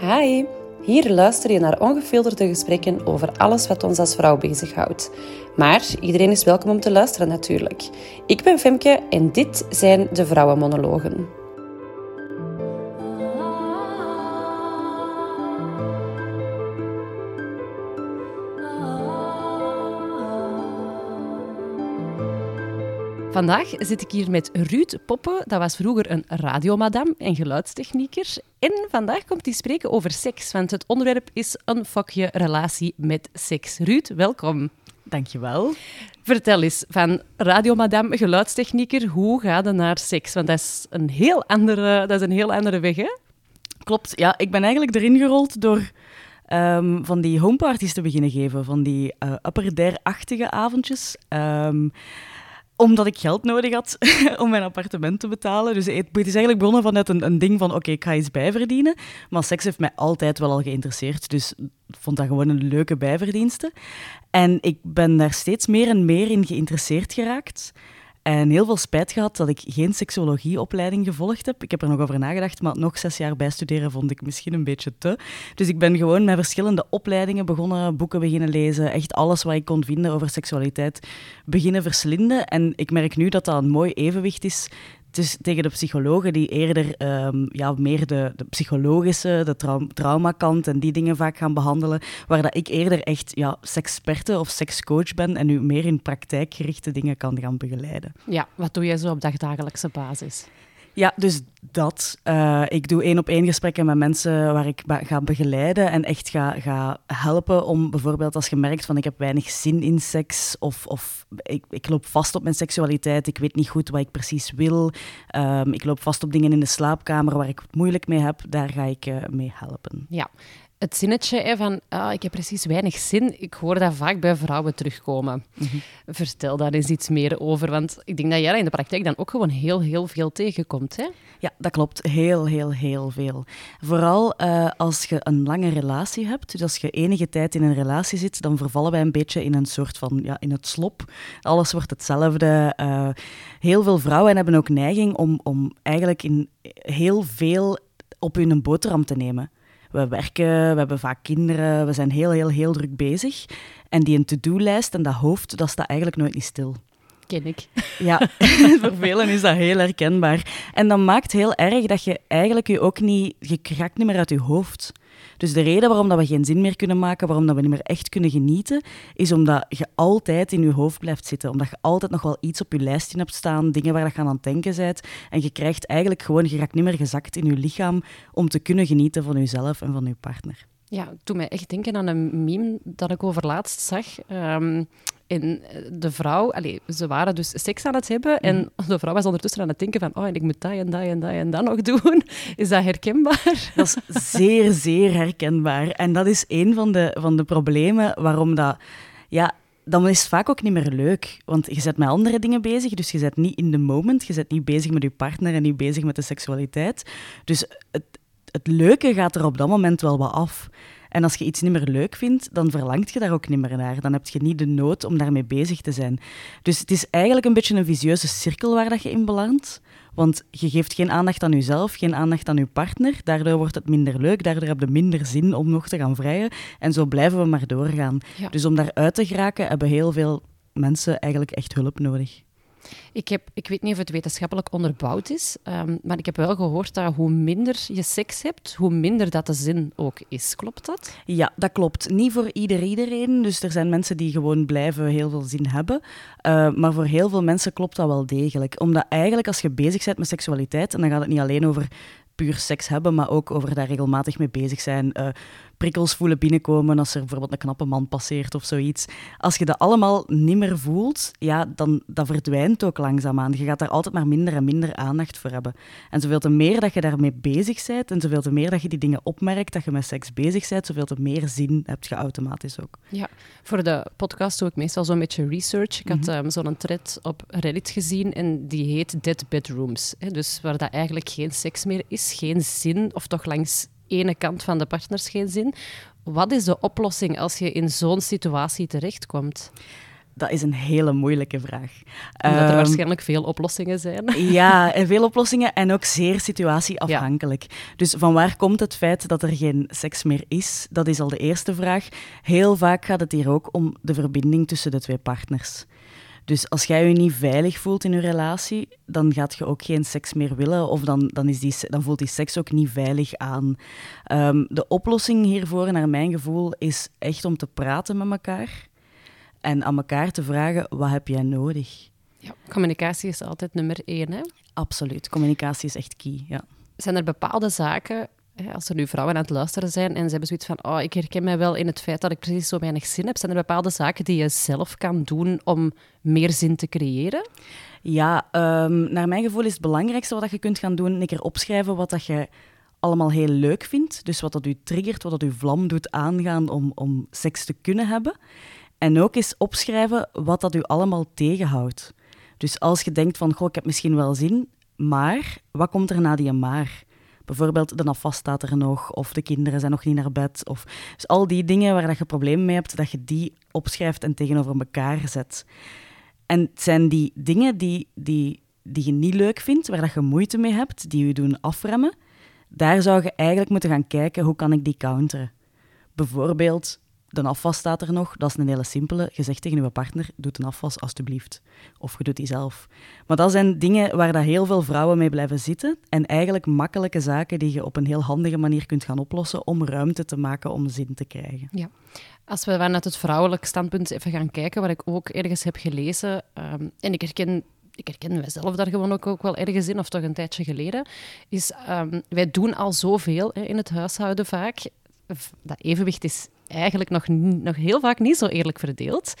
Hi, hier luister je naar ongefilterde gesprekken over alles wat ons als vrouw bezighoudt. Maar iedereen is welkom om te luisteren natuurlijk. Ik ben Femke en dit zijn de Vrouwenmonologen. Vandaag zit ik hier met Ruud Poppe. Dat was vroeger een radiomadam en geluidstechnieker. En vandaag komt hij spreken over seks, want het onderwerp is een fokje relatie met seks. Ruud, welkom. Dankjewel. Vertel eens, van radiomadam, geluidstechnieker, hoe gaat het naar seks? Want dat is een heel andere, dat is een heel andere weg, hè? Klopt, ja. Ik ben eigenlijk erin gerold door um, van die homeparties te beginnen geven, van die uh, upper dare-achtige avondjes. Um, omdat ik geld nodig had om mijn appartement te betalen. Dus het is eigenlijk begonnen vanuit een, een ding van, oké, ik ga iets bijverdienen. Maar seks heeft mij altijd wel al geïnteresseerd. Dus ik vond dat gewoon een leuke bijverdienste. En ik ben daar steeds meer en meer in geïnteresseerd geraakt. En heel veel spijt gehad dat ik geen seksuologieopleiding gevolgd heb. Ik heb er nog over nagedacht, maar nog zes jaar bijstuderen vond ik misschien een beetje te. Dus ik ben gewoon met verschillende opleidingen begonnen, boeken beginnen lezen. Echt alles wat ik kon vinden over seksualiteit beginnen verslinden. En ik merk nu dat dat een mooi evenwicht is dus tegen de psychologen die eerder um, ja, meer de, de, psychologische, de trau traumakant en die dingen vaak gaan behandelen, waar dat ik eerder echt ja, seksperte of sekscoach ben en nu meer in praktijkgerichte dingen kan gaan begeleiden. Ja, wat doe jij zo op dagdagelijkse basis? Ja, dus dat. Uh, ik doe één op één gesprekken met mensen waar ik ga begeleiden en echt ga, ga helpen om bijvoorbeeld als je merkt van ik heb weinig zin in seks of, of ik, ik loop vast op mijn seksualiteit, ik weet niet goed wat ik precies wil, um, ik loop vast op dingen in de slaapkamer waar ik het moeilijk mee heb, daar ga ik uh, mee helpen. Ja, het zinnetje van ah, ik heb precies weinig zin, ik hoor dat vaak bij vrouwen terugkomen. Mhm. Vertel daar eens iets meer over, want ik denk dat jij in de praktijk dan ook gewoon heel, heel veel tegenkomt. Hè? Ja, dat klopt. Heel, heel, heel veel. Vooral uh, als je een lange relatie hebt, dus als je enige tijd in een relatie zit, dan vervallen wij een beetje in een soort van, ja, in het slop. Alles wordt hetzelfde. Uh, heel veel vrouwen hebben ook neiging om, om eigenlijk in heel veel op hun boterham te nemen. We werken, we hebben vaak kinderen, we zijn heel, heel, heel druk bezig. En die een to-do-lijst en dat hoofd, dat staat eigenlijk nooit niet stil. Ken ik. Ja, voor velen is dat heel herkenbaar. En dat maakt heel erg dat je eigenlijk je ook niet... Je raakt niet meer uit je hoofd. Dus de reden waarom dat we geen zin meer kunnen maken, waarom dat we niet meer echt kunnen genieten, is omdat je altijd in je hoofd blijft zitten. Omdat je altijd nog wel iets op je lijstje hebt staan, dingen waar je aan het denken bent. En je krijgt eigenlijk gewoon, je raakt niet meer gezakt in je lichaam om te kunnen genieten van jezelf en van je partner. Ja, toen mij echt denken aan een meme dat ik over laatst zag. Um, en de vrouw, allez, ze waren dus seks aan het hebben en mhm. de vrouw was ondertussen aan het denken van oh, en ik moet dat en dat en dat en dat nog doen. Is dat herkenbaar? Dat is zeer, zeer herkenbaar. En dat is een van de, van de problemen waarom dat... Ja, dan is het vaak ook niet meer leuk. Want je bent met andere dingen bezig, dus je bent niet in the moment. Je bent niet bezig met je partner en niet bezig met de seksualiteit. Dus het, het leuke gaat er op dat moment wel wat af. En als je iets niet meer leuk vindt, dan verlangt je daar ook niet meer naar. Dan heb je niet de nood om daarmee bezig te zijn. Dus het is eigenlijk een beetje een visieuze cirkel waar dat je in belandt. Want je geeft geen aandacht aan jezelf, geen aandacht aan je partner. Daardoor wordt het minder leuk, daardoor heb je minder zin om nog te gaan vrijen. En zo blijven we maar doorgaan. Dus om daaruit te geraken, hebben heel veel mensen eigenlijk echt hulp nodig. Ik, heb, ik weet niet of het wetenschappelijk onderbouwd is, um, maar ik heb wel gehoord dat hoe minder je seks hebt, hoe minder dat de zin ook is. Klopt dat? Ja, dat klopt. Niet voor ieder iedereen. Dus er zijn mensen die gewoon blijven heel veel zin hebben. Uh, maar voor heel veel mensen klopt dat wel degelijk. Omdat eigenlijk als je bezig bent met seksualiteit, en dan gaat het niet alleen over puur seks hebben, maar ook over daar regelmatig mee bezig zijn. Uh, prikkels voelen binnenkomen als er bijvoorbeeld een knappe man passeert of zoiets. Als je dat allemaal niet meer voelt, ja, dan dat verdwijnt ook langzaamaan. Je gaat daar altijd maar minder en minder aandacht voor hebben. En zoveel te meer dat je daarmee bezig bent en zoveel te meer dat je die dingen opmerkt, dat je met seks bezig bent, zoveel te meer zin heb je automatisch ook. Ja, voor de podcast doe ik meestal zo'n beetje research. Ik had mm -hmm. zo'n thread op Reddit gezien en die heet Dead Bedrooms. Hè? Dus waar dat eigenlijk geen seks meer is, geen zin, of toch langs ene kant van de partners geen zin. Wat is de oplossing als je in zo'n situatie terechtkomt? Dat is een hele moeilijke vraag. Omdat er Ehm, waarschijnlijk veel oplossingen zijn. ja, en veel oplossingen en ook zeer situatieafhankelijk. Dus van waar komt het feit dat er geen seks meer is? Dat is al de eerste vraag. Heel vaak gaat het hier ook om de verbinding tussen de twee partners. Dus als jij je niet veilig voelt in je relatie, dan gaat je ook geen seks meer willen of dan, dan, is die, dan voelt die seks ook niet veilig aan. Ehm, de oplossing hiervoor, naar mijn gevoel, is echt om te praten met elkaar en aan elkaar te vragen, wat heb jij nodig? Ja, communicatie is altijd nummer één. Hè? Absoluut. Communicatie is echt key. Ja. Zijn er bepaalde zaken, als er nu vrouwen aan het luisteren zijn en ze hebben zoiets van, oh, ik herken mij wel in het feit dat ik precies zo weinig zin heb, zijn er bepaalde zaken die je zelf kan doen om meer zin te creëren? Ja, ehm, naar mijn gevoel is het belangrijkste wat je kunt gaan doen, een keer opschrijven wat dat je allemaal heel leuk vindt. Dus wat dat u triggert, wat dat u vlam doet aangaan om, om seks te kunnen hebben. En ook eens opschrijven wat dat u allemaal tegenhoudt. Dus als je denkt van, goh, ik heb misschien wel zin, maar wat komt er na die maar? Bijvoorbeeld, de afwas staat er nog, of de kinderen zijn nog niet naar bed. Of... Dus al die dingen waar dat je problemen mee hebt, dat je die opschrijft en tegenover elkaar zet. En het zijn die dingen die, die, die je niet leuk vindt, waar dat je moeite mee hebt, die je doen afremmen, daar zou je eigenlijk moeten gaan kijken, hoe kan ik die counteren? Bijvoorbeeld, de afwas staat er nog, dat is een hele simpele. Je zegt tegen je partner, doe een afwas alstublieft. Of je doet die zelf. Maar dat zijn dingen waar dat heel veel vrouwen mee blijven zitten en eigenlijk makkelijke zaken die je op een heel handige manier kunt gaan oplossen om ruimte te maken om zin te krijgen. Ja. Als we vanuit het vrouwelijk standpunt even gaan kijken, wat ik ook ergens heb gelezen, ehm, en ik herken, ik herken daar gewoon ook, ook wel ergens in, of toch een tijdje geleden, is ehm, wij doen al zoveel hè, in het huishouden vaak. Dat evenwicht is eigenlijk nog, nog heel vaak niet zo eerlijk verdeeld.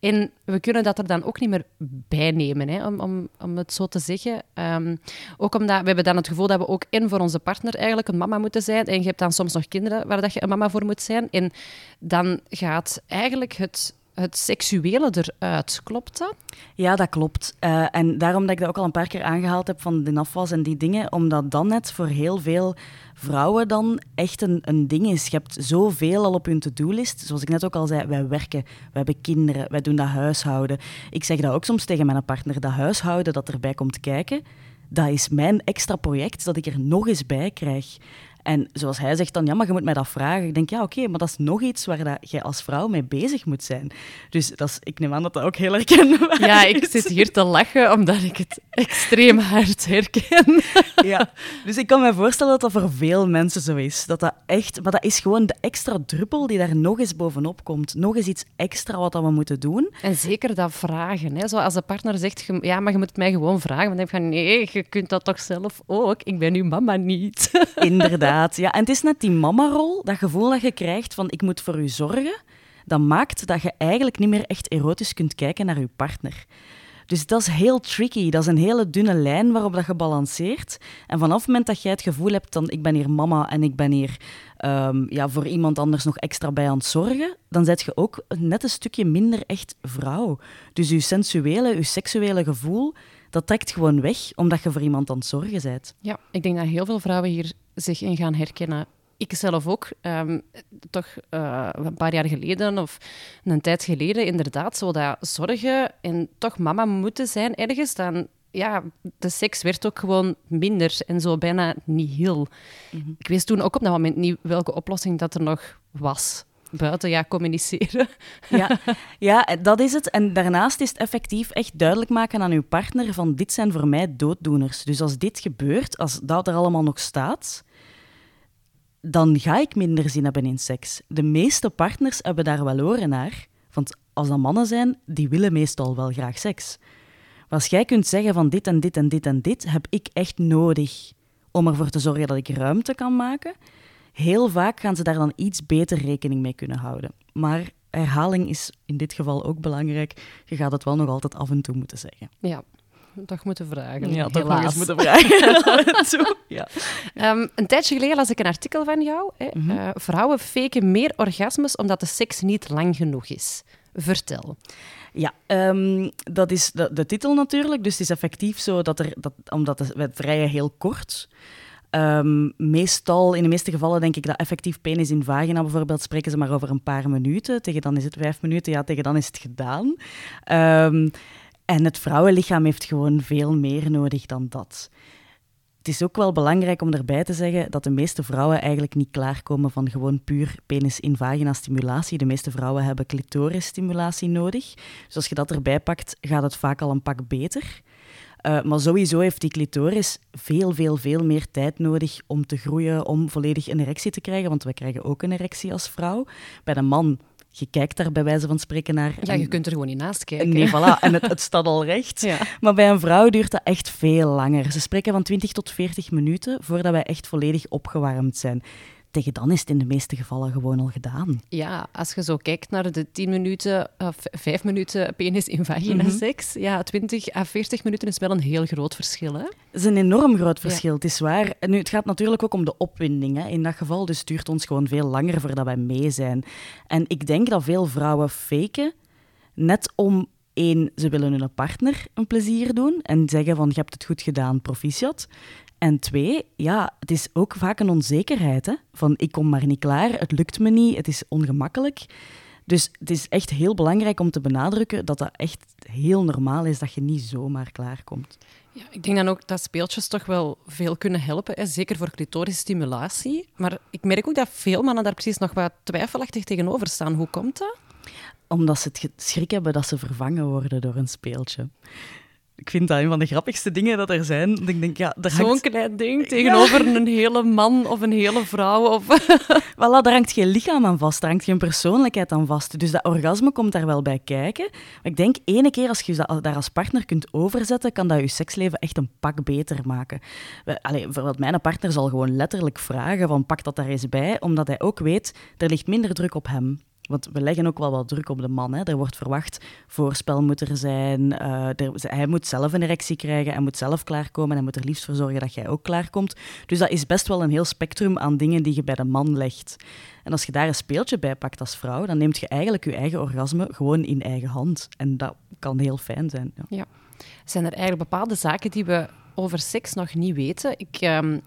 En we kunnen dat er dan ook niet meer bij nemen, hè, om, om, om het zo te zeggen. Ehm, ook omdat we hebben dan het gevoel dat we ook en voor onze partner eigenlijk een mama moeten zijn. En je hebt dan soms nog kinderen waar dat je een mama voor moet zijn. En dan gaat eigenlijk het, het seksuele eruit. Klopt dat? Ja, dat klopt. Eh, en daarom dat ik dat ook al een paar keer aangehaald heb van de afwas en die dingen, omdat dan net voor heel veel vrouwen dan echt een, een ding is. Je hebt zoveel al op hun to-do-list. Zoals ik net ook al zei, wij werken, wij hebben kinderen, wij doen dat huishouden. Ik zeg dat ook soms tegen mijn partner, dat huishouden dat erbij komt kijken, dat is mijn extra project dat ik er nog eens bij krijg. En zoals hij zegt dan, ja, maar je moet mij dat vragen. Ik denk, ja, oké, maar dat is nog iets waar dat jij als vrouw mee bezig moet zijn. Dus dat is, ik neem aan dat dat ook heel herkenbaar Ja, ik is. zit hier te lachen omdat ik het extreem hard herken. Ja, dus ik kan me voorstellen dat dat voor veel mensen zo is. Dat dat echt, maar dat is gewoon de extra druppel die daar nog eens bovenop komt. Nog eens iets extra wat dat we moeten doen. En zeker dat vragen. Hè. Zo als de partner zegt, je- ja, maar je moet het mij gewoon vragen. Dan denk van, nee, je kunt dat toch zelf ook. Ik ben uw mama niet. Inderdaad. Ja, en het is net die mama-rol, dat gevoel dat je krijgt van ik moet voor u zorgen, dat maakt dat je eigenlijk niet meer echt erotisch kunt kijken naar je partner. Dus dat is heel tricky. Dat is een hele dunne lijn waarop dat je balanceert. En vanaf het moment dat jij het gevoel hebt dan ik ben hier mama en ik ben hier ehm, ja, voor iemand anders nog extra bij aan het zorgen, dan zet je ook net een stukje minder echt vrouw. Dus je sensuele, je seksuele gevoel, dat trekt gewoon weg omdat je voor iemand aan het zorgen bent. Ja, ik denk dat heel veel vrouwen hier zich in gaan herkennen. Ik zelf ook, ehm, toch eh, een paar jaar geleden of een tijd geleden, inderdaad, zo dat zorgen en toch mama moeten zijn ergens, dan ja, de seks werd ook gewoon minder en zo bijna niet heel. Ik wist toen ook op dat moment niet welke oplossing dat er nog was. Buiten ja, communiceren. Ja, ja, dat is het. En daarnaast is het effectief echt duidelijk maken aan uw partner van dit zijn voor mij dooddoeners. Dus als dit gebeurt, als dat er allemaal nog staat, dan ga ik minder zin hebben in seks. De meeste partners hebben daar wel oren naar. Want als dat mannen zijn, die willen meestal wel graag seks. Maar als jij kunt zeggen van dit en dit en dit en dit heb ik echt nodig om ervoor te zorgen dat ik ruimte kan maken, heel vaak gaan ze daar dan iets beter rekening mee kunnen houden. Maar herhaling is in dit geval ook belangrijk. Je gaat het wel nog altijd af en toe moeten zeggen. Ja, toch moeten vragen. Ja, toch nog helaas. eens moeten vragen. toe. Ja. Ehm, een tijdje geleden las ik een artikel van jou. Hè. Mhm. Eh, vrouwen faken meer orgasmes omdat de seks niet lang genoeg is. Vertel. Ja, ehm, dat is de, de titel natuurlijk. Dus het is effectief zo dat er, dat, omdat de- we vrijen heel kort. Ehm, meestal, in de meeste gevallen denk ik dat effectief penis in vagina bijvoorbeeld, spreken ze maar over een paar minuten. Tegen dan is het vijf minuten, ja, tegen dan is het gedaan. Ehm, en het vrouwenlichaam heeft gewoon veel meer nodig dan dat. Het is ook wel belangrijk om erbij te zeggen dat de meeste vrouwen eigenlijk niet klaarkomen van gewoon puur penis in vagina stimulatie. De meeste vrouwen hebben clitoris stimulatie nodig. Dus als je dat erbij pakt, gaat het vaak al een pak beter. Uh, maar sowieso heeft die clitoris veel, veel, veel meer tijd nodig om te groeien, om volledig een erectie te krijgen. Want we krijgen ook een erectie als vrouw. Bij de man je kijkt daar bij wijze van spreken naar. Ja, je kunt er gewoon niet naast kijken. Nee, voilà. En het, het staat al recht. Ja. Maar bij een vrouw duurt dat echt veel langer. Ze spreken van 20 tot 40 minuten voordat wij echt volledig opgewarmd zijn tegen dan is het in de meeste gevallen gewoon al gedaan. Ja, als je zo kijkt naar de 10 minuten, of 5 minuten penis in vagina mm seks, ja, 20 à 40 minuten is wel een heel groot verschil. Hè? Het is een enorm groot verschil, het is waar. Nu, het gaat natuurlijk ook om de opwinding hè, in dat geval, dus duurt ons gewoon veel langer voordat wij mee zijn. En ik denk dat veel vrouwen faken, net om één, ze willen hun partner een plezier doen en zeggen van je hebt het goed gedaan, proficiat. En twee, ja, het is ook vaak een onzekerheid. Hè? Van ik kom maar niet klaar, het lukt me niet, het is ongemakkelijk. Dus het is echt heel belangrijk om te benadrukken dat dat echt heel normaal is dat je niet zomaar klaarkomt. Ja, ik denk dan ook dat speeltjes toch wel veel kunnen helpen, hè? zeker voor clitorisstimulatie. Maar ik merk ook dat veel mannen daar precies nog wat twijfelachtig tegenover staan. Hoe komt dat? Omdat ze het schrik hebben dat ze vervangen worden door een speeltje ik vind dat een van de grappigste dingen dat er zijn. Ik denk, ja, Zo'n klein ding tegenover een hele man of een hele vrouw. Of... voilà, daar hangt geen lichaam aan vast, daar hangt geen persoonlijkheid aan vast. Dus dat orgasme komt daar wel bij kijken. Maar ik denk, ene keer als je dat daar als partner kunt overzetten, kan dat je seksleven echt een pak beter maken. Allee, bijvoorbeeld mijn partner zal gewoon letterlijk vragen van pak dat daar eens bij, omdat hij ook weet, er ligt minder druk op hem. Want we leggen ook wel wat druk op de man. Hè. Er wordt verwacht, voorspel moet er zijn. Uh, hij moet zelf een erectie krijgen. Hij moet zelf klaarkomen. Hij moet er liefst voor zorgen dat jij ook klaarkomt. Dus dat is best wel een heel spectrum aan dingen die je bij de man legt. En als je daar een speeltje bij pakt als vrouw, dan neemt je eigenlijk je eigen orgasme gewoon in eigen hand. En dat kan heel fijn zijn. Ja. ja. Zijn er eigenlijk bepaalde zaken die we over seks nog niet weten? Ik, ehm,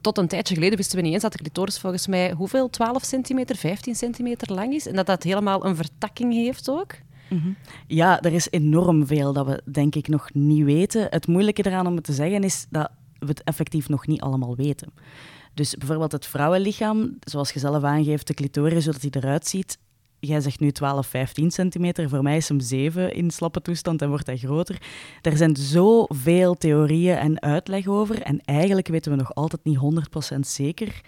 tot een tijdje geleden wisten we niet eens dat de clitoris volgens mij hoeveel? 12 centimeter, 15 centimeter lang is. En dat dat helemaal een vertakking heeft ook. Mhm. Ja, er is enorm veel dat we denk ik nog niet weten. Het moeilijke eraan om het te zeggen is dat we het effectief nog niet allemaal weten. Dus bijvoorbeeld het vrouwenlichaam, zoals je zelf aangeeft, de clitoris, zodat hij eruit ziet, jij zegt nu 12, 15 centimeter. Voor mij is hem 7 in slappe toestand en wordt hij groter. Er zijn zoveel theorieën en uitleg over. En eigenlijk weten we nog altijd niet 100% zeker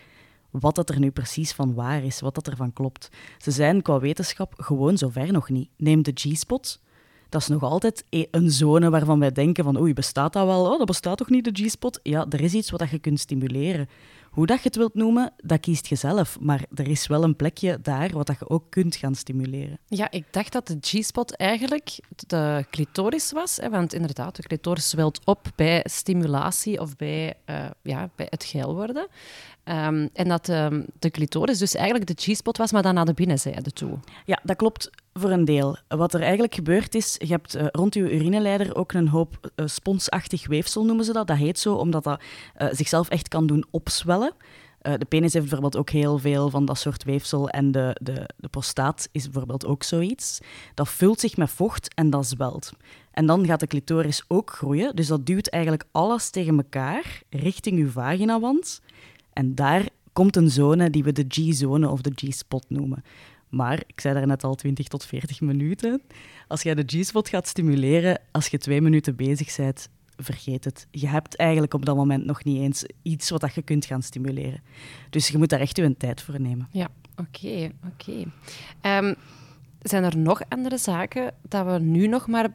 wat dat er nu precies van waar is, wat dat ervan klopt. Ze zijn qua wetenschap gewoon zover nog niet. Neem de G-spot. Dat is nog altijd e- een zone waarvan wij denken van oei, bestaat dat wel? Oh, dat bestaat toch niet, de G-spot? Ja, er is iets wat je kunt stimuleren. Hoe dat je het wilt noemen, dat kiest je zelf. Maar er is wel een plekje daar wat dat je ook kunt gaan stimuleren. Ja, ik dacht dat de G-spot eigenlijk de clitoris was. Hè, want inderdaad, de clitoris zwelt op bij stimulatie of bij, uh, ja, bij het geil worden. Um, en dat um, de clitoris dus eigenlijk de G-spot was, maar dan naar de binnenzijde toe. Ja, dat klopt voor een deel. Wat er eigenlijk gebeurt is, je hebt uh, rond je urineleider ook een hoop uh, sponsachtig weefsel, noemen ze dat. Dat heet zo, omdat dat zichzelf echt kan doen opzwellen. De penis heeft bijvoorbeeld ook heel veel van dat soort weefsel en de, de, de prostaat is bijvoorbeeld ook zoiets. Dat vult zich met vocht en dat zwelt. En dan gaat de clitoris ook groeien, dus dat duwt eigenlijk alles tegen elkaar richting je vaginawand. En daar komt een zone die we de G-zone of de G-spot noemen. Maar, ik zei daar net al 20 tot 40 minuten. Als jij de G-spot gaat stimuleren, als je twee minuten bezig bent, vergeet het. Je hebt eigenlijk op dat moment nog niet eens iets wat je kunt gaan stimuleren. Dus je moet daar echt je tijd voor nemen. Ja, oké, oké. Ehm, zijn er nog andere zaken dat we nu nog maar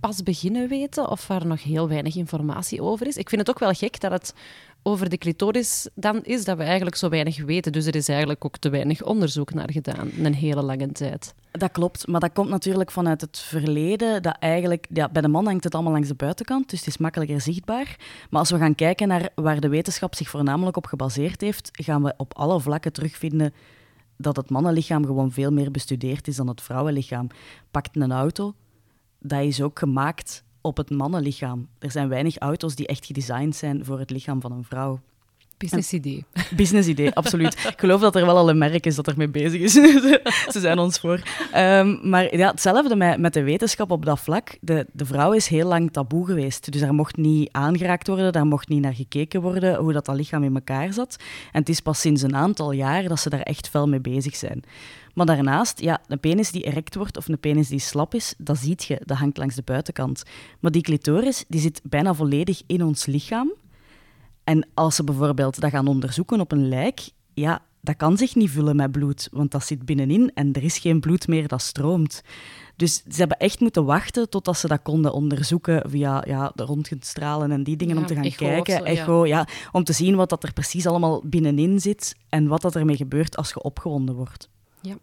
pas beginnen weten of waar nog heel weinig informatie over is? Ik vind het ook wel gek dat het over de clitoris dan is dat we eigenlijk zo weinig weten. Dus er is eigenlijk ook te weinig onderzoek naar gedaan, een hele lange tijd. Dat klopt, maar dat komt natuurlijk vanuit het verleden. Dat eigenlijk, ja, bij de man hangt het allemaal langs de buitenkant, dus het is makkelijker zichtbaar. Maar als we gaan kijken naar waar de wetenschap zich voornamelijk op gebaseerd heeft, gaan we op alle vlakken terugvinden dat het mannenlichaam gewoon veel meer bestudeerd is dan het vrouwenlichaam. Pakt een auto, dat is ook gemaakt op het mannenlichaam. Er zijn weinig auto's die echt gedesigned zijn voor het lichaam van een vrouw. Business idee. Business idee, absoluut. Ik geloof dat er wel al een merk is dat ermee bezig is. Ze zijn ons voor. Um, maar ja, hetzelfde met, met de wetenschap op dat vlak. De, de vrouw is heel lang taboe geweest. Dus daar mocht niet aangeraakt worden, daar mocht niet naar gekeken worden, hoe dat, dat lichaam in elkaar zat. En het is pas sinds een aantal jaar dat ze daar echt fel mee bezig zijn. Maar daarnaast, ja, een penis die erect wordt of een penis die slap is, dat ziet je, dat hangt langs de buitenkant. Maar die clitoris, die zit bijna volledig in ons lichaam. En als ze bijvoorbeeld dat gaan onderzoeken op een lijk, ja, dat kan zich niet vullen met bloed, want dat zit binnenin en er is geen bloed meer dat stroomt. Dus ze hebben echt moeten wachten totdat ze dat konden onderzoeken via ja, de röntgenstralen en die dingen om te gaan kijken. echo, ja. om te zien wat dat er precies allemaal binnenin zit en wat dat ermee gebeurt als je opgewonden wordt. Ja.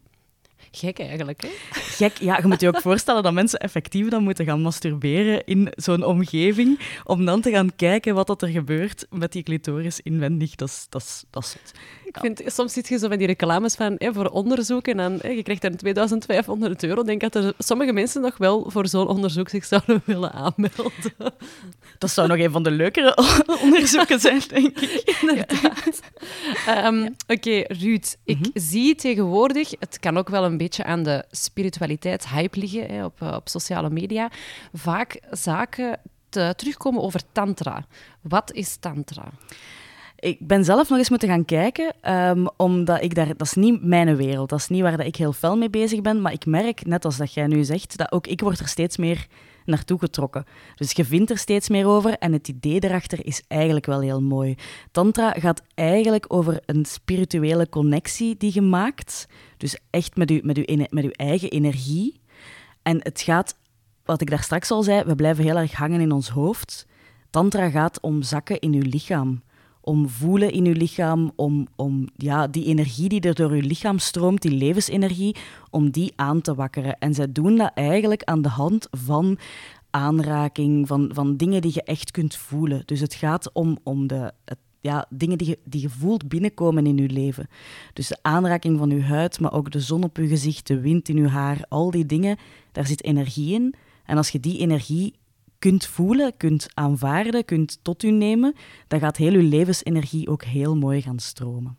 Gek eigenlijk? Gek, ja. Je moet je ook voorstellen dat mensen effectief dan moeten gaan masturberen in zo'n omgeving, om dan te gaan kijken wat er gebeurt met die clitoris inwendig. Dat is, dat dat is Ik vind, soms zit je zo met die reclames van hè, voor onderzoek en dan, hè, je krijgt dan 2500 euro. Ik denk dat er sommige mensen nog wel voor zo'n onderzoek zich zouden willen aanmelden. Dat zou nog een van de leukere onderzoeken zijn, denk ik. Inderdaad. Ehm, oké, Ruud, ik mhm. zie tegenwoordig, het kan ook wel een beetje aan de spiritualiteitshype liggen hè, op, eh, op sociale media, vaak zaken te, terugkomen over tantra. Wat is tantra? Ik ben zelf nog eens moeten gaan kijken, um, omdat ik daar... Dat is niet mijn wereld, dat is niet waar dat ik heel fel mee bezig ben, maar ik merk, net als dat jij nu zegt, dat ook ik word er steeds meer naartoe getrokken. Dus je vindt er steeds meer over en het idee erachter is eigenlijk wel heel mooi. Tantra gaat eigenlijk over een spirituele connectie die je maakt. Dus echt met je, met je, met eigen energie. En het gaat, wat ik daar straks al zei, we blijven heel erg hangen in ons hoofd. Tantra gaat om zakken in je lichaam om voelen in je lichaam, om, om ja, die energie die er door je lichaam stroomt, die levensenergie, om die aan te wakkeren. En zij doen dat eigenlijk aan de hand van aanraking, van, van dingen die je echt kunt voelen. Dus het gaat om, om de, ja, dingen die je, die je voelt binnenkomen in je leven. Dus de aanraking van je huid, maar ook de zon op je gezicht, de wind in je haar, al die dingen, daar zit energie in. En als je die energie kunt voelen, kunt aanvaarden, kunt tot u nemen, dan gaat heel uw levensenergie ook heel mooi gaan stromen.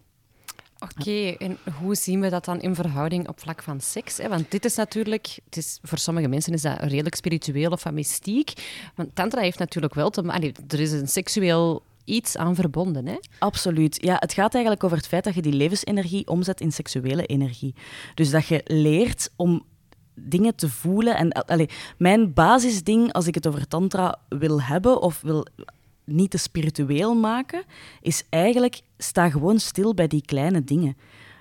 Oké, en hoe zien we dat dan in verhouding op vlak van seks? Hè? Want dit is natuurlijk, het is, voor sommige mensen is dat redelijk spiritueel of mystiek. Want tantra heeft natuurlijk wel te maken, er is een seksueel iets aan verbonden. Hè? Absoluut. Ja, het gaat eigenlijk over het feit dat je die levensenergie omzet in seksuele energie. Dus dat je leert om dingen te voelen. En allee, mijn basisding, als ik het over tantra wil hebben of wil niet te spiritueel maken, is eigenlijk sta gewoon stil bij die kleine dingen.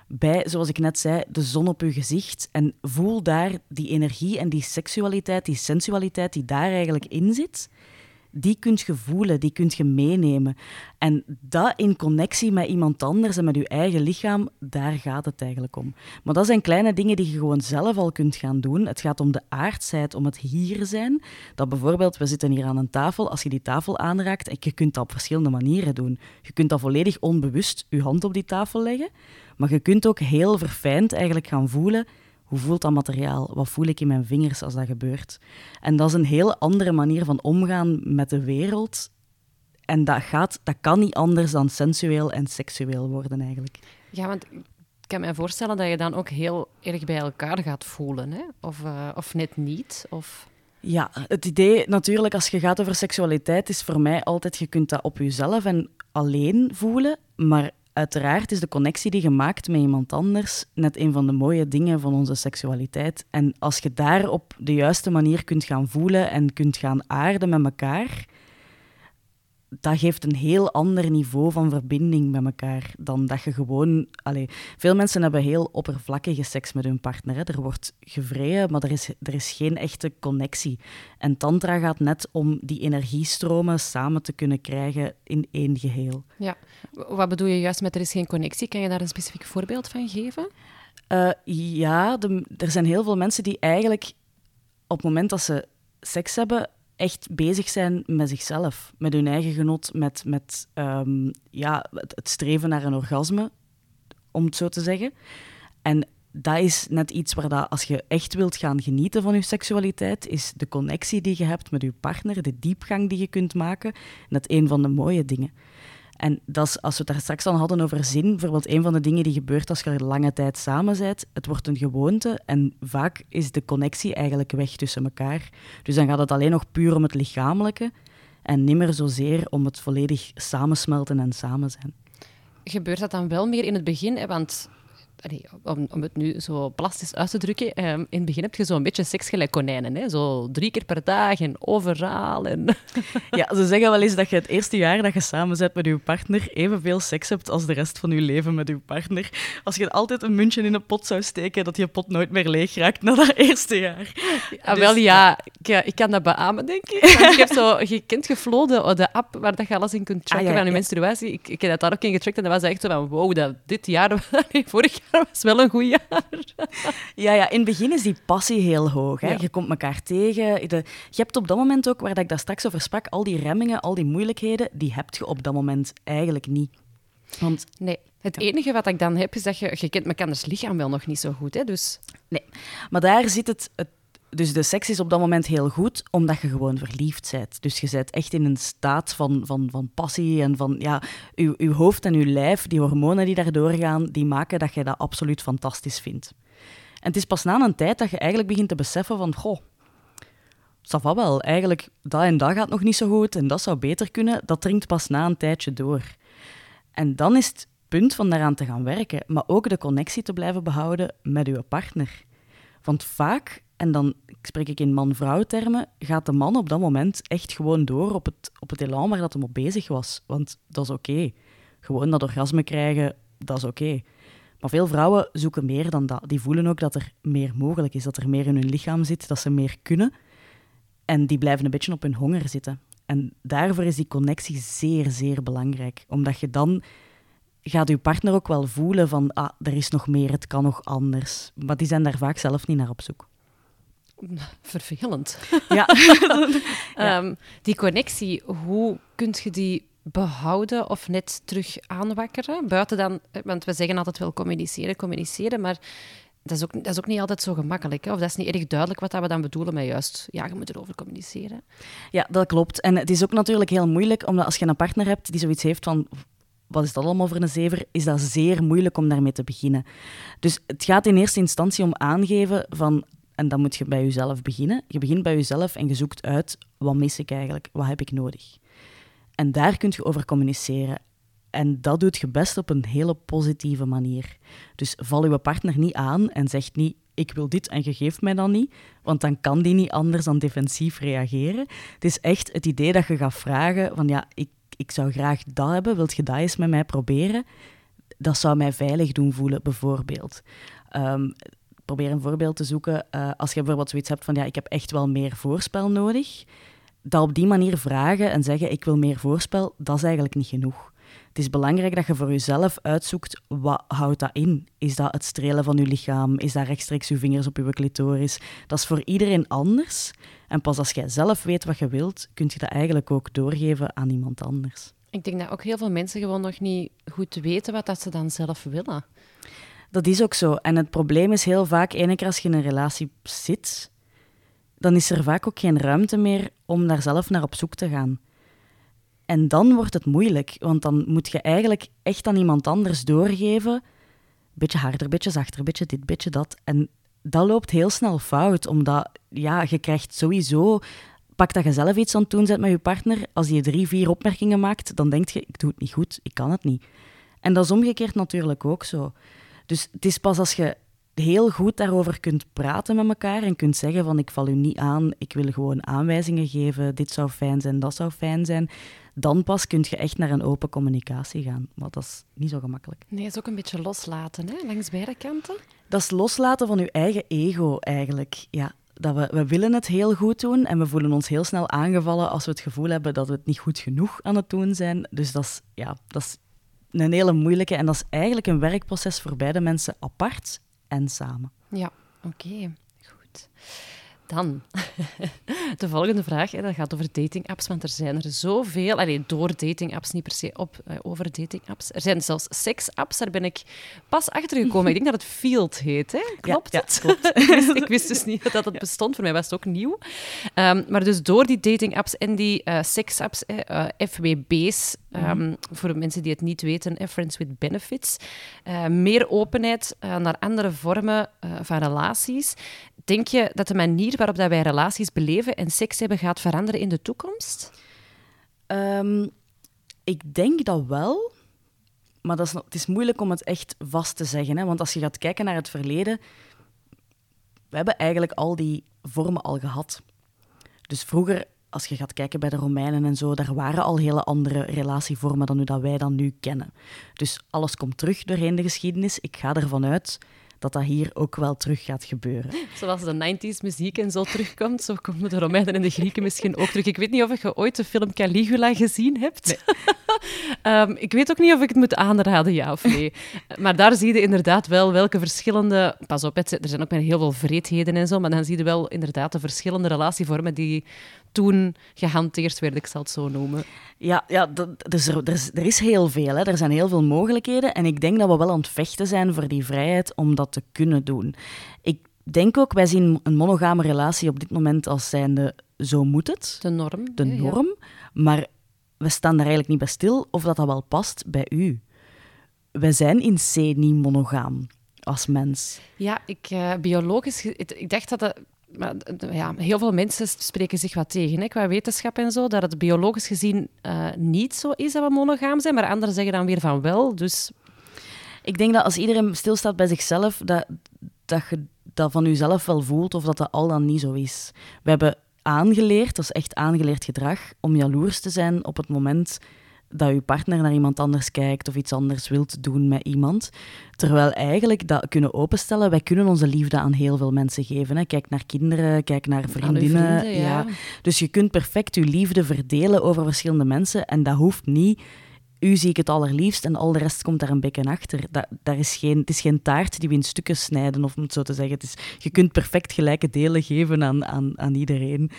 Bij, zoals ik net zei, de zon op je gezicht en voel daar die energie en die seksualiteit, die sensualiteit die daar eigenlijk in zit die kunt je voelen, die kunt je meenemen. En dat in connectie met iemand anders en met je eigen lichaam, daar gaat het eigenlijk om. Maar dat zijn kleine dingen die je gewoon zelf al kunt gaan doen. Het gaat om de aardsheid, om het hier zijn. Dat bijvoorbeeld, we zitten hier aan een tafel, als je die tafel aanraakt, en je kunt dat op verschillende manieren doen. Je kunt dat volledig onbewust je hand op die tafel leggen, maar je kunt ook heel verfijnd eigenlijk gaan voelen hoe voelt dat materiaal? Wat voel ik in mijn vingers als dat gebeurt? En dat is een heel andere manier van omgaan met de wereld. En dat, gaat, dat kan niet anders dan sensueel en seksueel worden eigenlijk. Ja, want ik kan me voorstellen dat je dan ook heel erg bij elkaar gaat voelen. Hè? Of, uh, of net niet. Of... Ja, het idee natuurlijk als je gaat over seksualiteit is voor mij altijd, je kunt dat op jezelf en alleen voelen, maar uiteraard is de connectie die je maakt met iemand anders net een van de mooie dingen van onze seksualiteit. En als je daar op de juiste manier kunt gaan voelen en kunt gaan aarden met elkaar, dat geeft een heel ander niveau van verbinding met elkaar dan dat je gewoon... Allez, veel mensen hebben heel oppervlakkige seks met hun partner. Hè. Er wordt gevreden, maar er is, er is geen echte connectie. En tantra gaat net om die energiestromen samen te kunnen krijgen in één geheel. Ja. Wat bedoel je juist met er is geen connectie? Kan je daar een specifiek voorbeeld van geven? Uh, ja, er zijn heel veel mensen die eigenlijk op het moment dat ze seks hebben echt bezig zijn met zichzelf, met hun eigen genot, met, met um, ja, het, streven naar een orgasme, om het zo te zeggen. En dat is net iets waar dat, als je echt wilt gaan genieten van je seksualiteit, is de connectie die je hebt met je partner, de diepgang die je kunt maken, net een van de mooie dingen. En dat is, als we het daar straks al hadden over zin, bijvoorbeeld een van de dingen die gebeurt als je lange tijd samen bent, het wordt een gewoonte en vaak is de connectie eigenlijk weg tussen elkaar. Dus dan gaat het alleen nog puur om het lichamelijke en nimmer zozeer om het volledig samensmelten en samen zijn. Gebeurt dat dan wel meer in het begin? Hè? Want om, om het nu zo plastisch uit te drukken, um, in het begin heb je zo'n beetje seks gelijk konijnen. Hè? Zo drie keer per dag en overal. En... Ja, ze zeggen wel eens dat je het eerste jaar dat je samen bent met je partner evenveel seks hebt als de rest van je leven met je partner. Als je altijd een muntje in een pot zou steken, dat je pot nooit meer leeg raakt na dat eerste jaar. Ja, dus, wel ja, ik, ik, kan dat beamen, denk ik. ik heb zo, je kent gefloden, de app waar dat je alles in kunt checken ah, van je menstruatie. Ik, ik heb dat daar ook in gecheckt en dat was echt zo van, wow, dat dit jaar, vorig jaar dat was wel een goed jaar. Ja, ja, in het begin is die passie heel hoog. Hè? Je komt elkaar tegen. De, je hebt op dat moment ook, waar dat ik daar straks over sprak, al die remmingen, al die moeilijkheden, die heb je op dat moment eigenlijk niet. Want, nee, het enige wat ik dan heb, is dat je, je kent elkaars lichaam wel nog niet zo goed. Hè? Dus... Nee, maar daar zit het, het dus de seks is op dat moment heel goed, omdat je gewoon verliefd bent. Dus je bent echt in een staat van, van, van passie en van, ja, je, je hoofd en je lijf, die hormonen die daardoor gaan, die maken dat je dat absoluut fantastisch vindt. En het is pas na een tijd dat je eigenlijk begint te beseffen van, goh, va wel, eigenlijk, dat en dat gaat nog niet zo goed en dat zou beter kunnen. Dat dringt pas na een tijdje door. En dan is het punt van daaraan te gaan werken, maar ook de connectie te blijven behouden met je partner. Want vaak en dan spreek ik in man-vrouw termen, gaat de man op dat moment echt gewoon door op het, op het elan waar dat hem op bezig was. Want dat is oké. Gewoon dat orgasme krijgen, dat is oké. Maar veel vrouwen zoeken meer dan dat. Die voelen ook dat er meer mogelijk is, dat er meer in hun lichaam zit, dat ze meer kunnen. En die blijven een beetje op hun honger zitten. En daarvoor is die connectie zeer, zeer belangrijk. Omdat je dan gaat je partner ook wel voelen van, ah, er is nog meer, het kan nog anders. Maar die zijn daar vaak zelf niet naar op zoek. Vervelend. Ja. Ehm, die connectie, hoe kun je die behouden of net terug aanwakkeren? Buiten dan, want we zeggen altijd wel communiceren, communiceren, maar dat is ook, dat is ook niet altijd zo gemakkelijk. Hè? Of dat is niet erg duidelijk wat we dan bedoelen met juist, ja, je moet erover communiceren. Ja, dat klopt. En het is ook natuurlijk heel moeilijk, omdat als je een partner hebt die zoiets heeft van wat is dat allemaal voor een zever, is dat zeer moeilijk om daarmee te beginnen. Dus het gaat in eerste instantie om aangeven van en dan moet je bij jezelf beginnen. Je begint bij jezelf en je zoekt uit, wat mis ik eigenlijk? Wat heb ik nodig? En daar kun je over communiceren. En dat doet je best op een hele positieve manier. Dus val je partner niet aan en zeg niet, ik wil dit en je geeft mij dan niet, want dan kan die niet anders dan defensief reageren. Het is echt het idee dat je gaat vragen van, ja, ik, ik zou graag dat hebben, wilt je dat eens met mij proberen? Dat zou mij veilig doen voelen, bijvoorbeeld. Um, probeer een voorbeeld te zoeken. Uh, als je bijvoorbeeld zoiets hebt van ja, ik heb echt wel meer voorspel nodig. Dat op die manier vragen en zeggen ik wil meer voorspel, dat is eigenlijk niet genoeg. Het is belangrijk dat je voor jezelf uitzoekt wat houdt dat in. Is dat het strelen van je lichaam? Is dat rechtstreeks je vingers op je clitoris? Dat is voor iedereen anders. En pas als jij zelf weet wat je wilt, kun je dat eigenlijk ook doorgeven aan iemand anders. Ik denk dat ook heel veel mensen gewoon nog niet goed weten wat dat ze dan zelf willen. Dat is ook zo. En het probleem is heel vaak, ene keer als je in een relatie zit, dan is er vaak ook geen ruimte meer om daar zelf naar op zoek te gaan. En dan wordt het moeilijk, want dan moet je eigenlijk echt aan iemand anders doorgeven. Beetje harder, beetje zachter, beetje dit, beetje dat. En dat loopt heel snel fout, omdat ja, je krijgt sowieso. Pak dat je zelf iets aan het doen met je partner. Als je drie, vier opmerkingen maakt, dan denk je: ik doe het niet goed, ik kan het niet. En dat is omgekeerd natuurlijk ook zo. Dus het is pas als je heel goed daarover kunt praten met elkaar en kunt zeggen van ik val u niet aan, ik wil gewoon aanwijzingen geven, dit zou fijn zijn, dat zou fijn zijn, dan pas kun je echt naar een open communicatie gaan. Maar dat is niet zo gemakkelijk. Nee, het is ook een beetje loslaten, hè? langs beide kanten. Dat is loslaten van je eigen ego eigenlijk, ja. Dat we, we willen het heel goed doen en we voelen ons heel snel aangevallen als we het gevoel hebben dat we het niet goed genoeg aan het doen zijn. Dus dat is, ja, dat is een hele moeilijke. En dat is eigenlijk een werkproces voor beide mensen apart en samen. Ja, oké. Goed. Dan, de volgende vraag, hè, dat gaat over datingapps, want er zijn er zoveel, alleen door datingapps, niet per se op, uh, over datingapps. Er zijn zelfs seksapps, daar ben ik pas achter gekomen. ik denk dat het Field heet, hè? klopt ja, het? klopt. ik, wist, ik, wist, dus niet dat het bestond, voor mij was het ook nieuw. Um, maar dus door die datingapps en die uh, seksapps, uh, FWB's, Um, voor mensen die het niet weten, eh, Friends with Benefits. Uh, meer openheid uh, naar andere vormen van relaties. Denk je dat de manier waarop dat wij relaties beleven en seks hebben gaat veranderen in de toekomst? Um, ik denk dat wel. Maar dat is, het is moeilijk om het echt vast te zeggen. Hè? Want als je gaat kijken naar het verleden, we hebben eigenlijk al die vormen al gehad. Dus vroeger, als je gaat kijken bij de Romeinen en zo, daar waren al hele andere relatievormen dan nu dat wij dan nu kennen. Dus alles komt terug doorheen de geschiedenis. Ik ga ervan uit dat dat hier ook wel terug gaat gebeuren. Zoals de 90s muziek en zo terugkomt, zo komen de Romeinen en de Grieken misschien ook terug. Ik weet niet of je ooit de film Caligula gezien hebt. um, ik weet ook niet of ik het moet aanraden, ja of nee. Maar daar zie je inderdaad wel welke verschillende... Pas op, er zijn ook heel veel vreedheden en zo, maar dan zie je wel inderdaad de verschillende relatievormen die toen gehanteerd werden, ik zal het zo noemen. Ja, ja dus er, er, is, er is heel veel. Hè. Er zijn heel veel mogelijkheden. En ik denk dat we wel aan het vechten zijn voor die vrijheid om dat te kunnen doen. Ik denk ook, wij zien een monogame relatie op dit moment als zijnde zo moet het. De norm. De norm. Maar we staan daar eigenlijk niet bij stil of dat, dat wel past bij u. Wij zijn in C niet monogaam als mens. Ja, ik, uh, biologisch... Ik dacht dat dat maar ja, heel veel mensen spreken zich wat tegen, hè, qua wetenschap en zo, dat het biologisch gezien uh, niet zo is dat we monogaam zijn, maar anderen zeggen dan weer van wel. Dus... Ik denk dat als iedereen stilstaat bij zichzelf, dat, dat je dat van jezelf wel voelt of dat dat al dan niet zo is. We hebben aangeleerd, dat is echt aangeleerd gedrag, om jaloers te zijn op het moment dat je partner naar iemand anders kijkt of iets anders wilt doen met iemand. Terwijl eigenlijk dat kunnen openstellen, wij kunnen onze liefde aan heel veel mensen geven. Hè. Kijk naar kinderen, kijk naar vriendinnen. Vrienden, ja. Dus je kunt perfect je liefde verdelen over verschillende mensen en dat hoeft niet u zie ik het allerliefst en al de rest komt daar een beetje achter. Dat, daar is geen, het is geen taart die we in stukken snijden, of om het zo te zeggen. Het is, je kunt perfect gelijke delen geven aan, aan, aan iedereen.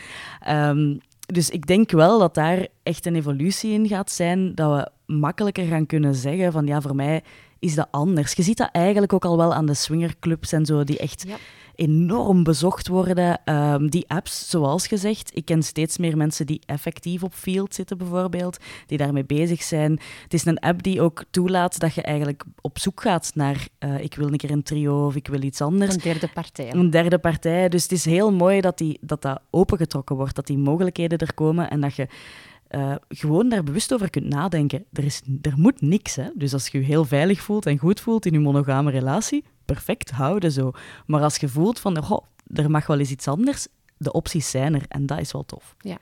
Um, dus ik denk wel dat daar echt een evolutie in gaat zijn, dat we makkelijker gaan kunnen zeggen van ja, voor mij is dat anders. Je ziet dat eigenlijk ook al wel aan de swingerclubs en zo, die echt enorm bezocht worden. Ehm, die apps, zoals gezegd, ik ken steeds meer mensen die effectief op Field zitten bijvoorbeeld, die daarmee bezig zijn. Het is een app die ook toelaat dat je eigenlijk op zoek gaat naar uh, ik wil een keer een trio of ik wil iets anders. Een derde partij. Een derde partij. Dus het is heel mooi dat die, dat, dat opengetrokken wordt, dat die mogelijkheden er komen en dat je uh, gewoon daar bewust over kunt nadenken. Er, is, er moet niks. Hè? Dus als je je heel veilig voelt en goed voelt in je monogame relatie, perfect, houden zo. Maar als je voelt van, goh, er mag wel eens iets anders, de opties zijn er en dat is wel tof. Ja.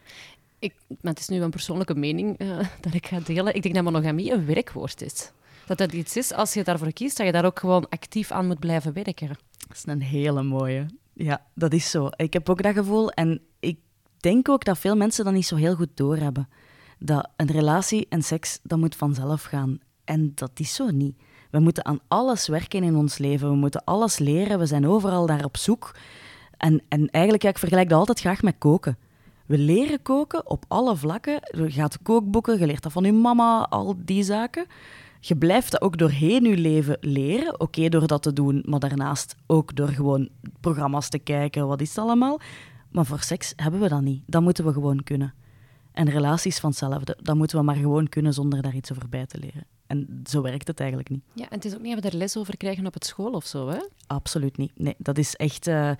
Ik, maar het is nu een persoonlijke mening uh, dat ik ga delen. Ik denk dat monogamie een werkwoord is. Dat dat iets is, als je daarvoor kiest, dat je daar ook gewoon actief aan moet blijven werken. Dat is een hele mooie. Ja, dat is zo. Ik heb ook dat gevoel en ik denk ook dat veel mensen dat niet zo heel goed doorhebben. Dat een relatie en seks, dat moet vanzelf gaan. En dat is zo niet. We moeten aan alles werken in ons leven. We moeten alles leren. We zijn overal daar op zoek. En, en eigenlijk, ja, ik vergelijk dat altijd graag met koken. We leren koken op alle vlakken. Je gaat kookboeken, je leert dat van je mama, al die zaken. Je blijft dat ook doorheen je leven leren. Oké, door dat te doen, maar daarnaast ook door gewoon programma's te kijken. Wat is het allemaal? Maar voor seks hebben we dat niet. Dat moeten we gewoon kunnen. En relaties van hetzelfde. Dat moeten we maar gewoon kunnen zonder daar iets over bij te leren. En zo werkt het eigenlijk niet. Ja, en het is ook niet dat we er les over krijgen op het school of zo, hè? Absoluut niet. Nee, dat is echt... Uh,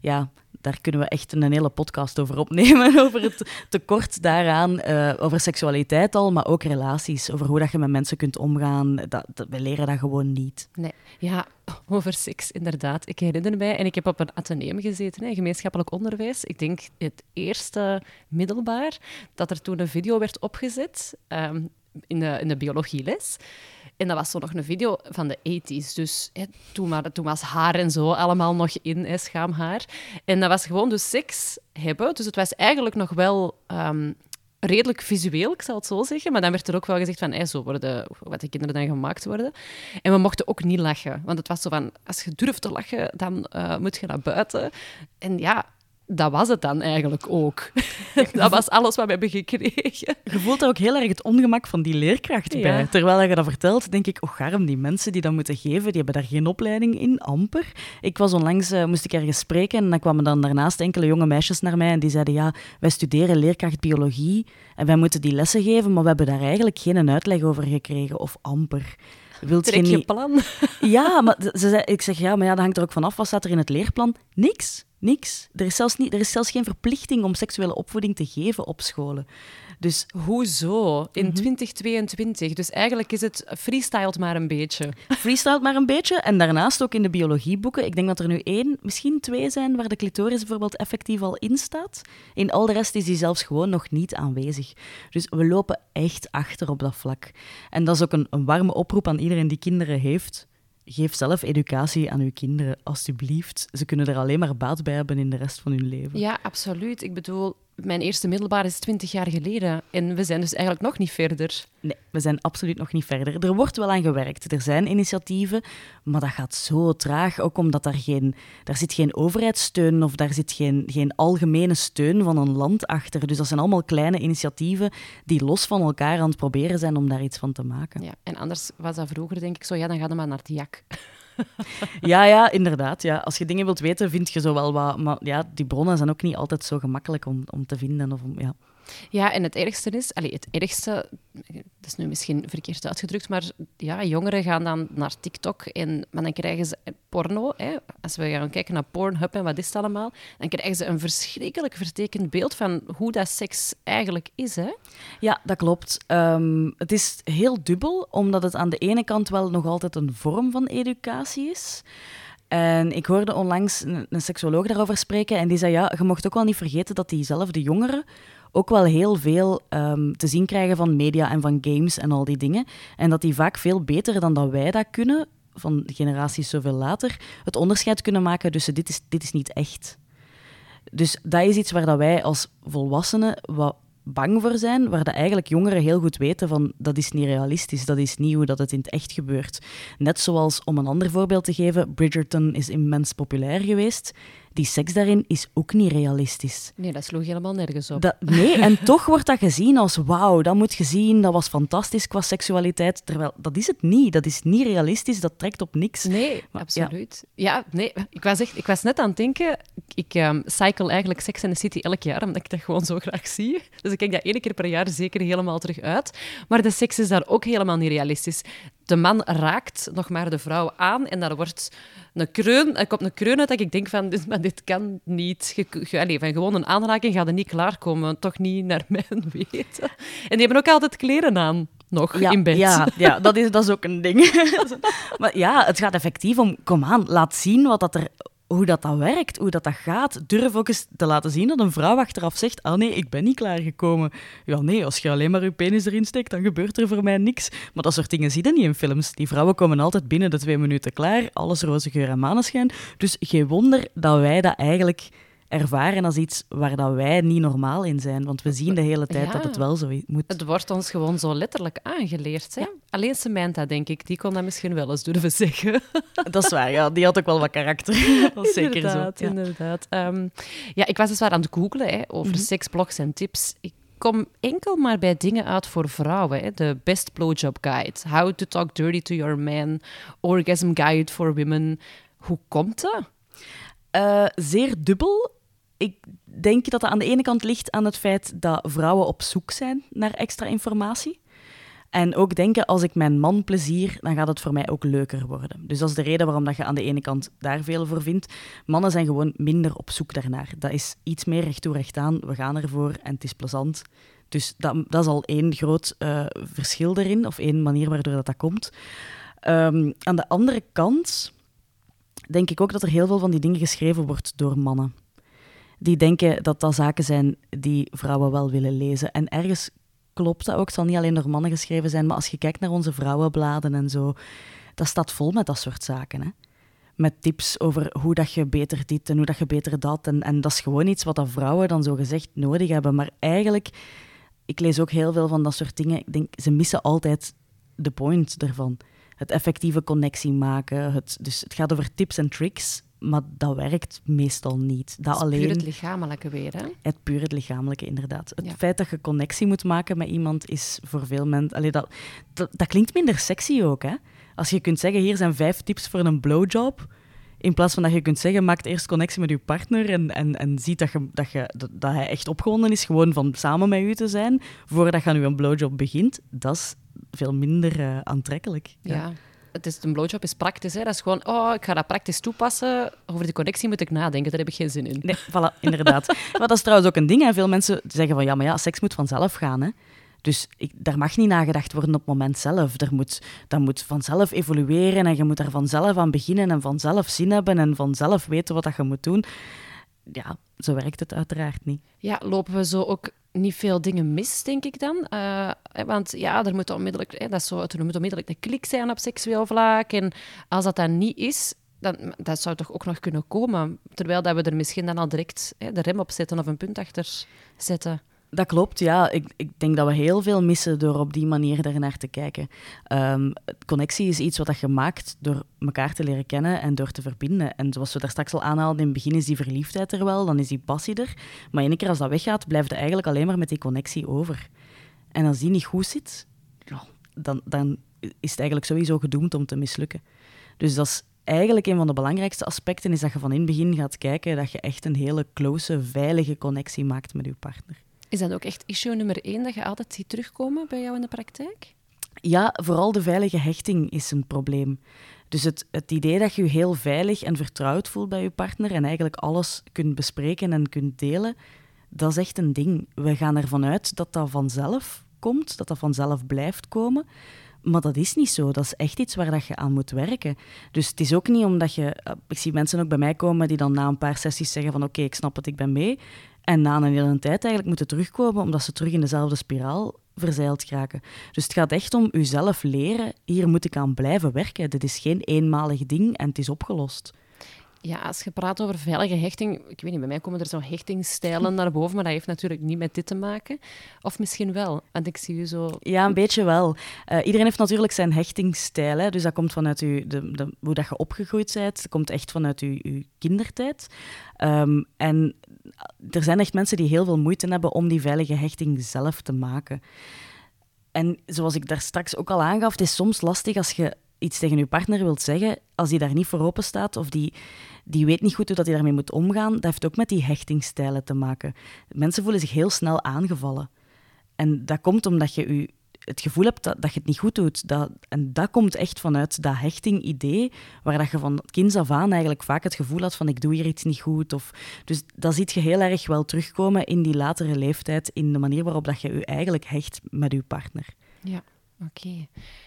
ja, daar kunnen we echt een hele podcast over opnemen. Over het tekort daaraan. Uh, over seksualiteit al, maar ook relaties. Over hoe dat je met mensen kunt omgaan. Dat, dat, we leren dat gewoon niet. Nee, ja, over seks, inderdaad. Ik herinner mij, en ik heb op een ateneum gezeten, hè, gemeenschappelijk onderwijs. Ik denk het eerste middelbaar, dat er toen een video werd opgezet. Um, in de, in de biologieles. En dat was zo nog een video van de 80s. Dus hè, toen, toen was haar en zo allemaal nog in, hè, schaamhaar. En dat was gewoon dus seks hebben. Dus het was eigenlijk nog wel um, redelijk visueel, ik zal het zo zeggen. Maar dan werd er ook wel gezegd van, zo worden wat de kinderen dan gemaakt worden. En we mochten ook niet lachen. Want het was zo van, als je durft te lachen, dan uh, moet je naar buiten. En ja, dat was het dan eigenlijk ook. dat was alles wat we hebben gekregen. Je voelt er ook heel erg het ongemak van die leerkracht bij. Terwijl je dat vertelt, denk ik, oh garm, die mensen die dat moeten geven, die hebben daar geen opleiding in, amper. Ik was onlangs, eh, moest ik ergens spreken en dan kwamen dan daarnaast enkele jonge meisjes naar mij en die zeiden, ja, wij studeren leerkracht biologie en wij moeten die lessen geven, maar we hebben daar eigenlijk geen uitleg over gekregen, of amper. Wilt Trek je niet... plan. Ja, maar ze zei, ik zeg ja, maar ja, dat hangt er ook vanaf. Wat staat er in het leerplan? Niks. Niks. Er is, zelfs niet, er is zelfs geen verplichting om seksuele opvoeding te geven op scholen. Dus Hoezo? In Mhm. 2022. Dus eigenlijk is het freestyled maar een beetje. freestyle maar een beetje. En daarnaast ook in de biologieboeken. Ik denk dat er nu één, misschien twee zijn waar de clitoris bijvoorbeeld effectief al in staat. In al de rest is die zelfs gewoon nog niet aanwezig. Dus we lopen echt achter op dat vlak. En dat is ook een, een warme oproep aan iedereen die kinderen heeft. Geef zelf educatie aan uw kinderen, alstublieft. Ze kunnen er alleen maar baat bij hebben in de rest van hun leven. Ja, absoluut. Ik bedoel, mijn eerste middelbaar is 20 jaar geleden. En we zijn dus eigenlijk nog niet verder. Nee, we zijn absoluut nog niet verder. Er wordt wel aan gewerkt. Er zijn initiatieven, maar dat gaat zo traag. Ook omdat daar geen, daar zit geen overheidssteun of daar zit geen, geen algemene steun van een land achter. Dus dat zijn allemaal kleine initiatieven die los van elkaar aan het proberen zijn om daar iets van te maken. Ja, en anders was dat vroeger, denk ik zo, ja, dan ga je maar naar het jak. Ja, ja, inderdaad. Ja. Als je dingen wilt weten, vind je zo wel wat. Maar ja, die bronnen zijn ook niet altijd zo gemakkelijk om, om te vinden. Of om, ja. Ja, en het ergste is, allee, het ergste, dat is nu misschien verkeerd uitgedrukt, maar ja, jongeren gaan dan naar TikTok en maar dan krijgen ze porno. Hè. Als we gaan kijken naar Pornhub en wat is het allemaal, dan krijgen ze een verschrikkelijk vertekend beeld van hoe dat seks eigenlijk is. Hè. Ja, dat klopt. Ehm, het is heel dubbel, omdat het aan de ene kant wel nog altijd een vorm van educatie is. En ik hoorde onlangs een, een seksuoloog daarover spreken en die zei, ja, je mocht ook wel niet vergeten dat diezelfde jongeren ook wel heel veel ehm, te zien krijgen van media en van games en al die dingen. En dat die vaak veel beter dan dat wij dat kunnen, van generaties zoveel later, het onderscheid kunnen maken tussen dit is, dit is niet echt. Dus dat is iets waar dat wij als volwassenen wat bang voor zijn, waar dat eigenlijk jongeren heel goed weten van dat is niet realistisch, dat is niet hoe dat het in het echt gebeurt. Net zoals, om een ander voorbeeld te geven, Bridgerton is immens populair geweest. Die seks daarin is ook niet realistisch. Nee, dat sloeg helemaal nergens op. Dat, nee, en toch wordt dat gezien als wauw, dat moet je zien, dat was fantastisch qua seksualiteit. Terwijl dat is het niet, dat is niet realistisch, dat trekt op niks. Nee, Maar, absoluut. Ja, nee, ik was, echt, ik was net aan het denken, ik ehm, cycle eigenlijk Sex and the City elk jaar, omdat ik dat gewoon zo graag zie. Dus ik kijk dat één keer per jaar zeker helemaal terug uit. Maar de seks is daar ook helemaal niet realistisch. De man raakt nog maar de vrouw aan en daar wordt een kreun, er komt een kreun uit dat ik denk van, dit, maar dit kan niet. Je, je- allee, van gewoon een aanraking gaat er niet klaarkomen, toch niet naar mijn weten. En die hebben ook altijd kleren aan, nog, ja, in bed. Ja, ja dat, is, dat is ook een ding. maar ja, het gaat effectief om, kom aan, laat zien wat dat er, hoe dat, dat werkt, hoe dat, dat gaat. Durf ook eens te laten zien dat een vrouw achteraf zegt, ah nee, ik ben niet klaargekomen. Ja nee, als je alleen maar je penis erin steekt, dan gebeurt er voor mij niks. Maar dat soort dingen zie je niet in films. Die vrouwen komen altijd binnen de twee minuten klaar, alles roze geur en maneschijn. Dus geen wonder dat wij dat eigenlijk ervaren als iets waar dat wij niet normaal in zijn. Want we zien de hele tijd Ja. dat het wel zo moet. Het wordt ons gewoon zo letterlijk aangeleerd. Hè? Alleen Samantha, denk ik, die kon dat misschien wel eens durven zeggen. Dat is waar, ja. Die had ook wel wat karakter. Dat is zeker zo. inderdaad, Ja. inderdaad. Ehm, ja, ik was dus waar aan het googlen hè, over seksblogs en tips. Ik kom enkel maar bij dingen uit voor vrouwen. Hè. De Best Blowjob Guide, How to Talk Dirty to Your Man, Orgasm Guide for Women. Hoe komt dat? Eh, zeer dubbel. Ik denk dat dat aan de ene kant ligt aan het feit dat vrouwen op zoek zijn naar extra informatie. En ook denken, als ik mijn man plezier, dan gaat het voor mij ook leuker worden. Dus dat is de reden waarom dat je aan de ene kant daar veel voor vindt. Mannen zijn gewoon minder op zoek daarnaar. Dat is iets meer recht recht aan. We gaan ervoor en het is plezant. Dus dat, dat is al één groot eh, verschil erin, of één manier waardoor dat, dat komt. Ehm, aan de andere kant denk ik ook dat er heel veel van die dingen geschreven wordt door mannen. Die denken dat dat zaken zijn die vrouwen wel willen lezen. En ergens klopt dat ook. Het zal niet alleen door mannen geschreven zijn, maar als je kijkt naar onze vrouwenbladen en zo, dat staat vol met dat soort zaken. Hè? Met tips over hoe dat je beter dit en hoe dat je beter dat. En, en dat is gewoon iets wat dat vrouwen dan zo gezegd nodig hebben. Maar eigenlijk, ik lees ook heel veel van dat soort dingen. Ik denk, ze missen altijd de point ervan. Het effectieve connectie maken. Het, dus het gaat over tips en tricks maar dat werkt meestal niet. Dat, is alleen, puur het lichamelijke weer, hè? Het puur het lichamelijke, inderdaad. Het Ja. feit dat je connectie moet maken met iemand is voor veel mensen... Allee, dat, dat, dat klinkt minder sexy ook, hè? Als je kunt zeggen, hier zijn vijf tips voor een blowjob... In plaats van dat je kunt zeggen, maak eerst connectie met je partner en, en, en ziet dat, je, dat, je, dat, dat hij echt opgewonden is gewoon van samen met u te zijn, voordat je aan een blowjob begint. Dat is veel minder eh, aantrekkelijk. Ja. Het is, een blowjob is praktisch, hè? Dat is gewoon, oh, ik ga dat praktisch toepassen. Over de connectie moet ik nadenken, daar heb ik geen zin in. Nee, voilà, inderdaad. maar dat is trouwens ook een ding. Hè. Veel mensen zeggen van ja, maar ja, seks moet vanzelf gaan. Hè. Dus ik, daar mag niet nagedacht worden op het moment zelf. Er moet, dat moet vanzelf evolueren en je moet daar vanzelf aan beginnen en vanzelf zin hebben en vanzelf weten wat dat je moet doen. Ja, zo werkt het uiteraard niet. Ja, lopen we zo ook niet veel dingen mis, denk ik dan? Eh, want ja, er moet onmiddellijk, hè, dat is zo, er moet onmiddellijk een klik zijn op seksueel vlak. En als dat dan niet is, dan, dat zou toch ook nog kunnen komen. Terwijl dat we er misschien dan al direct hè, de rem op zetten of een punt achter zetten. Dat klopt, ja. Ik, ik denk dat we heel veel missen door op die manier daarnaar te kijken. Ehm, connectie is iets wat je maakt door elkaar te leren kennen en door te verbinden. En zoals we daar straks al aanhaalden, in het begin is die verliefdheid er wel, dan is die passie er. Maar één keer als dat weggaat, blijft je eigenlijk alleen maar met die connectie over. En als die niet goed zit, dan, dan is het eigenlijk sowieso gedoemd om te mislukken. Dus dat is eigenlijk een van de belangrijkste aspecten, is dat je van in het begin gaat kijken dat je echt een hele close, veilige connectie maakt met je partner. Is dat ook echt issue nummer één dat je altijd ziet terugkomen bij jou in de praktijk? Ja, vooral de veilige hechting is een probleem. Dus het, het idee dat je je heel veilig en vertrouwd voelt bij je partner en eigenlijk alles kunt bespreken en kunt delen, dat is echt een ding. We gaan ervan uit dat dat vanzelf komt, dat dat vanzelf blijft komen. Maar dat is niet zo. Dat is echt iets waar dat je aan moet werken. Dus het is ook niet omdat je... eh, Ik zie mensen ook bij mij komen die dan na een paar sessies zeggen van oké, ik snap het, ik ben mee. En na een hele tijd eigenlijk moeten terugkomen omdat ze terug in dezelfde spiraal verzeild geraken. Dus het gaat echt om uzelf leren, hier moet ik aan blijven werken. Dit is geen eenmalig ding en het is opgelost. Ja, als je praat over veilige hechting, ik weet niet, bij mij komen er zo hechtingstijlen naar boven, maar dat heeft natuurlijk niet met dit te maken. Of misschien wel, want ik zie u zo... Ja, een beetje wel. Eh, iedereen heeft natuurlijk zijn hechtingsstijl. Hè? Dus dat komt vanuit uw, de, de, hoe dat je opgegroeid bent. Dat komt echt vanuit uw kindertijd. Ehm, en er zijn echt mensen die heel veel moeite hebben om die veilige hechting zelf te maken. En zoals ik daar straks ook al aangaf, het is soms lastig als je iets tegen je partner wilt zeggen, als die daar niet voor open staat of die, die weet niet goed hoe dat hij daarmee moet omgaan, dat heeft ook met die hechtingstijlen te maken. Mensen voelen zich heel snel aangevallen. En dat komt omdat je je het gevoel hebt dat, dat je het niet goed doet. Dat, en dat komt echt vanuit dat hechting-idee, waar dat je van kinds af aan eigenlijk vaak het gevoel had van ik doe hier iets niet goed. Of, dus dat ziet je heel erg wel terugkomen in die latere leeftijd, in de manier waarop dat je je eigenlijk hecht met je partner. Ja, oké.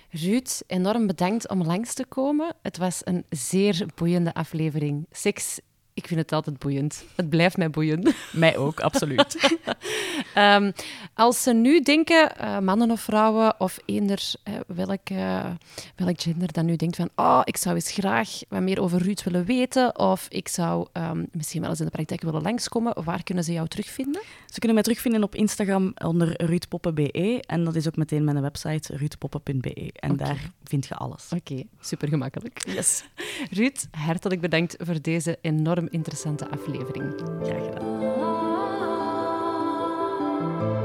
Ruud, enorm bedankt om langs te komen. Het was een zeer boeiende aflevering. Seks, ik vind het altijd boeiend. Het blijft mij boeien. Mij ook, absoluut. Ehm, als ze nu denken, eh, mannen of vrouwen, of eender eh, welk, welk gender dan nu denkt van oh, ik zou eens graag wat meer over Ruud willen weten, of ik zou ehm, misschien wel eens in de praktijk willen langskomen, waar kunnen ze jou terugvinden? Ze kunnen mij terugvinden op Instagram onder ruudpoppen.be en dat is ook meteen mijn website ruudpoppen.be. En daar vind je alles. Oké, super gemakkelijk. Yes. Ruud, hartelijk bedankt voor deze interessante aflevering. Graag gedaan. Ah.